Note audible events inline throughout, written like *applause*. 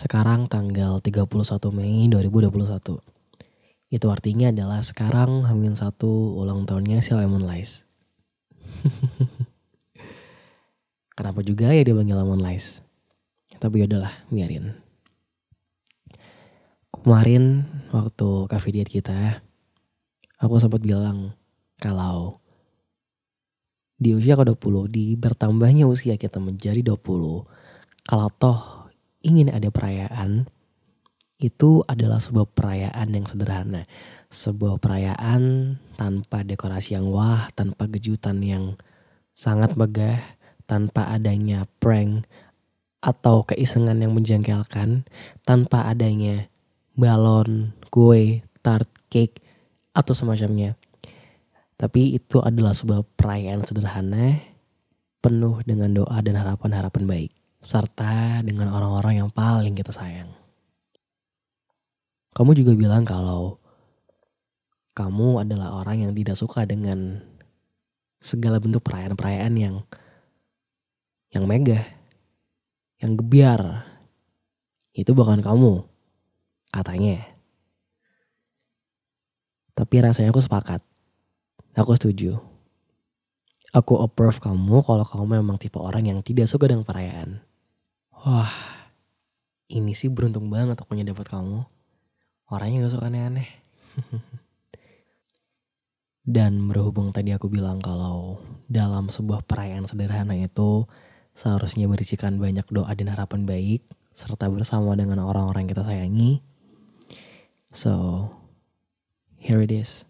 Sekarang tanggal 31 Mei 2021. Itu artinya adalah sekarang Hamin satu ulang tahunnya si Lemon Lice. *laughs* Kenapa juga ya dia panggil Lemon Lice? Tapi yaudahlah, biarin. Kemarin waktu cafe diet kita, aku sempat bilang kalau di usia ke-20, di bertambahnya usia kita menjadi 20, kalau toh ingin ada perayaan, itu adalah sebuah perayaan yang sederhana. Sebuah perayaan tanpa dekorasi yang wah, tanpa kejutan yang sangat megah, tanpa adanya prank atau keisengan yang menjengkelkan, tanpa adanya balon, kue, tart, cake, atau semacamnya. Tapi itu adalah sebuah perayaan sederhana, penuh dengan doa dan harapan-harapan baik. Serta dengan orang-orang yang paling kita sayang. Kamu juga bilang kalau kamu adalah orang yang tidak suka dengan segala bentuk perayaan-perayaan yang yang megah, yang gebiar. Itu bukan kamu, katanya. Tapi rasanya aku sepakat. Aku setuju. Aku approve kamu kalau kamu memang tipe orang yang tidak suka dengan perayaan. Wah, ini sih beruntung banget aku dapat kamu. Orangnya gak suka aneh-aneh. *laughs* Dan berhubung tadi aku bilang kalau dalam sebuah perayaan sederhana itu seharusnya berisikan banyak doa dan harapan baik serta bersama dengan orang-orang yang kita sayangi. So, here it is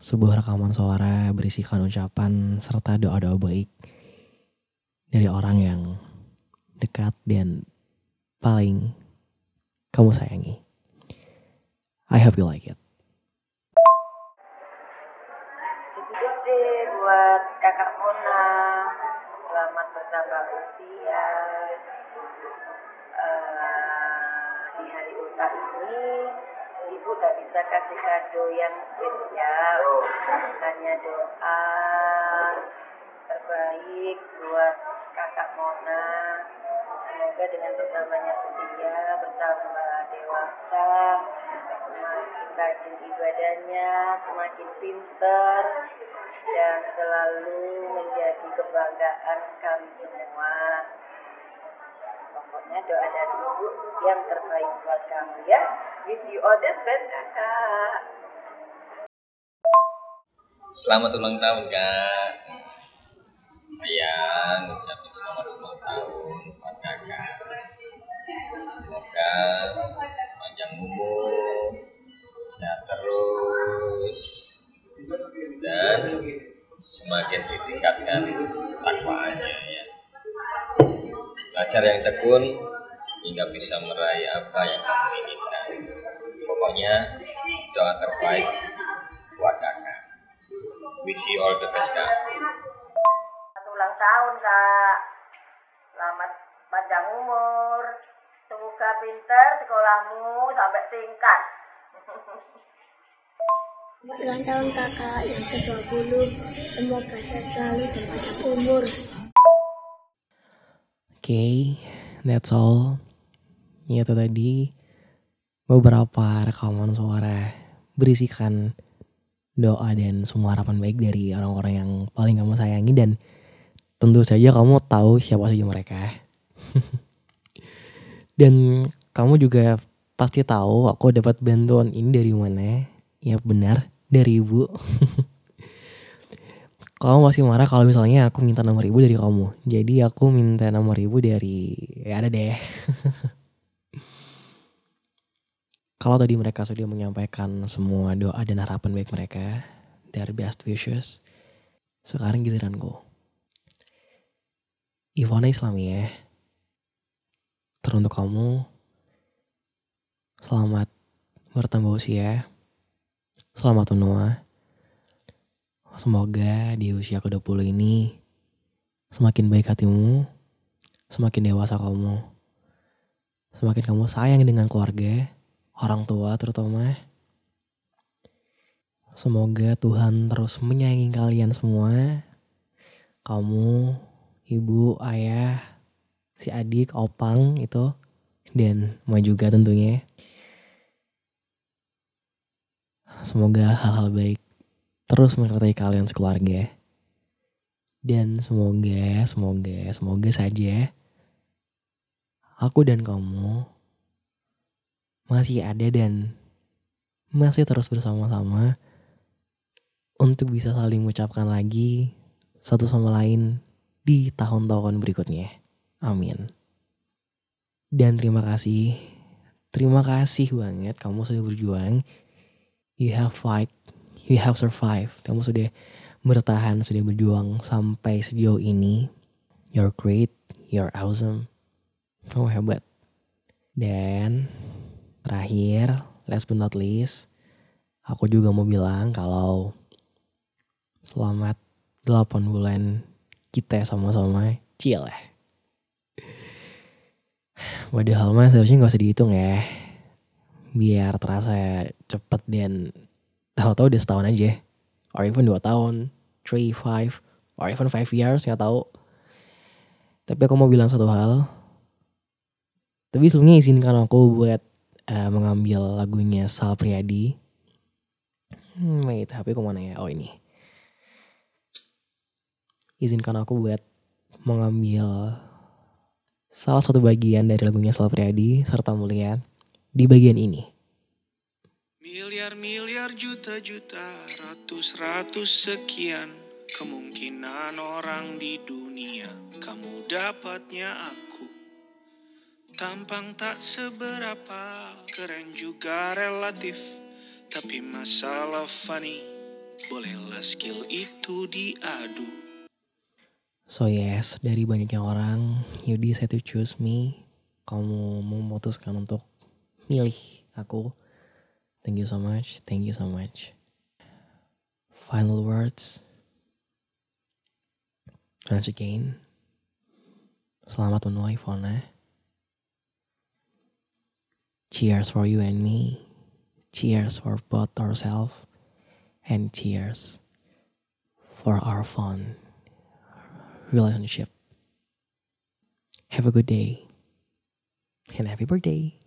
sebuah rekaman suara berisikan ucapan serta doa-doa baik dari orang yang dekat dan paling kamu sayangi. I hope you like it. Happy birthday buat kakak Mona. Selamat bertambah usia. Eh, di hari ultah ini, Ibu tak bisa kasih kado yang spesial. Hanya doa terbaik buat. Semoga dengan bertambahnya usia, bertambah dewasa, semakin rajin ibadahnya, semakin pinter, dan selalu menjadi kebanggaan kami semua. Pokoknya doa dari ibu yang terbaik buat kamu ya. Wish you all the best kakak. Selamat ulang tahun kak Semoga panjang umur Sehat terus Dan semakin ditingkatkan takwaannya ya. Belajar yang tekun hingga bisa meraih apa yang kamu inginkan. Pokoknya doa terbaik buat kakak. Wish you all the best kak. Ulang tahun kak. Panjang umur. Semoga pinter sekolahmu sampai tingkat. Selamat ulang tahun kakak yang ke-20 Semoga sehat selalu dan panjang umur Oke, that's all. Itu tadi beberapa rekaman suara berisikan doa dan semua harapan baik dari orang-orang yang paling kamu sayangi dan tentu saja kamu tahu siapa saja mereka. *laughs* dan kamu juga pasti tahu aku dapat bantuan ini dari mana. Ya benar, dari ibu. *laughs* kamu masih marah kalau misalnya aku minta nomor ibu dari kamu. Jadi aku minta nomor ibu dari ya ada deh. *laughs* kalau tadi mereka sudah menyampaikan semua doa dan harapan baik mereka, their best wishes, sekarang giliranku. Ivana Islami ya. Teruntuk kamu, selamat bertambah usia, selamat menua. Semoga di usia ke-20 ini semakin baik hatimu, semakin dewasa kamu, semakin kamu sayang dengan keluarga, orang tua terutama. Semoga Tuhan terus menyayangi kalian semua. Kamu, ibu, ayah, si adik, opang itu dan mau juga tentunya. Semoga hal-hal baik terus menyertai kalian sekeluarga. Dan semoga, semoga, semoga saja aku dan kamu masih ada dan masih terus bersama-sama untuk bisa saling mengucapkan lagi satu sama lain di tahun-tahun berikutnya. Amin. Dan terima kasih, terima kasih banget kamu sudah berjuang. You have fight, you have survived. Kamu sudah bertahan, sudah berjuang sampai sejauh ini. You're great, you're awesome. Kamu hebat. Dan terakhir, last but not least, aku juga mau bilang kalau selamat 8 bulan kita sama-sama chill ya. Padahal mah seharusnya gak usah dihitung ya. Biar terasa cepet dan tahu-tahu udah setahun aja. Or even 2 tahun, 3, 5, or even 5 years gak tahu. Tapi aku mau bilang satu hal. Tapi sebelumnya izinkan aku buat uh, mengambil lagunya Sal Priadi. Hmm, wait, HP ke mana ya? Oh ini. Izinkan aku buat mengambil salah satu bagian dari lagunya Sal Priadi serta mulia di bagian ini. Miliar-miliar juta-juta, ratus-ratus sekian kemungkinan orang di dunia kamu dapatnya aku. Tampang tak seberapa, keren juga relatif, tapi masalah funny, bolehlah skill itu diadu. So yes, dari banyaknya orang, you decide to choose me. Kamu memutuskan untuk milih aku. Thank you so much, thank you so much. Final words. Once again, selamat menuai Fona. Cheers for you and me. Cheers for both ourselves. And cheers for our fun relationship. Have a good day and happy birthday.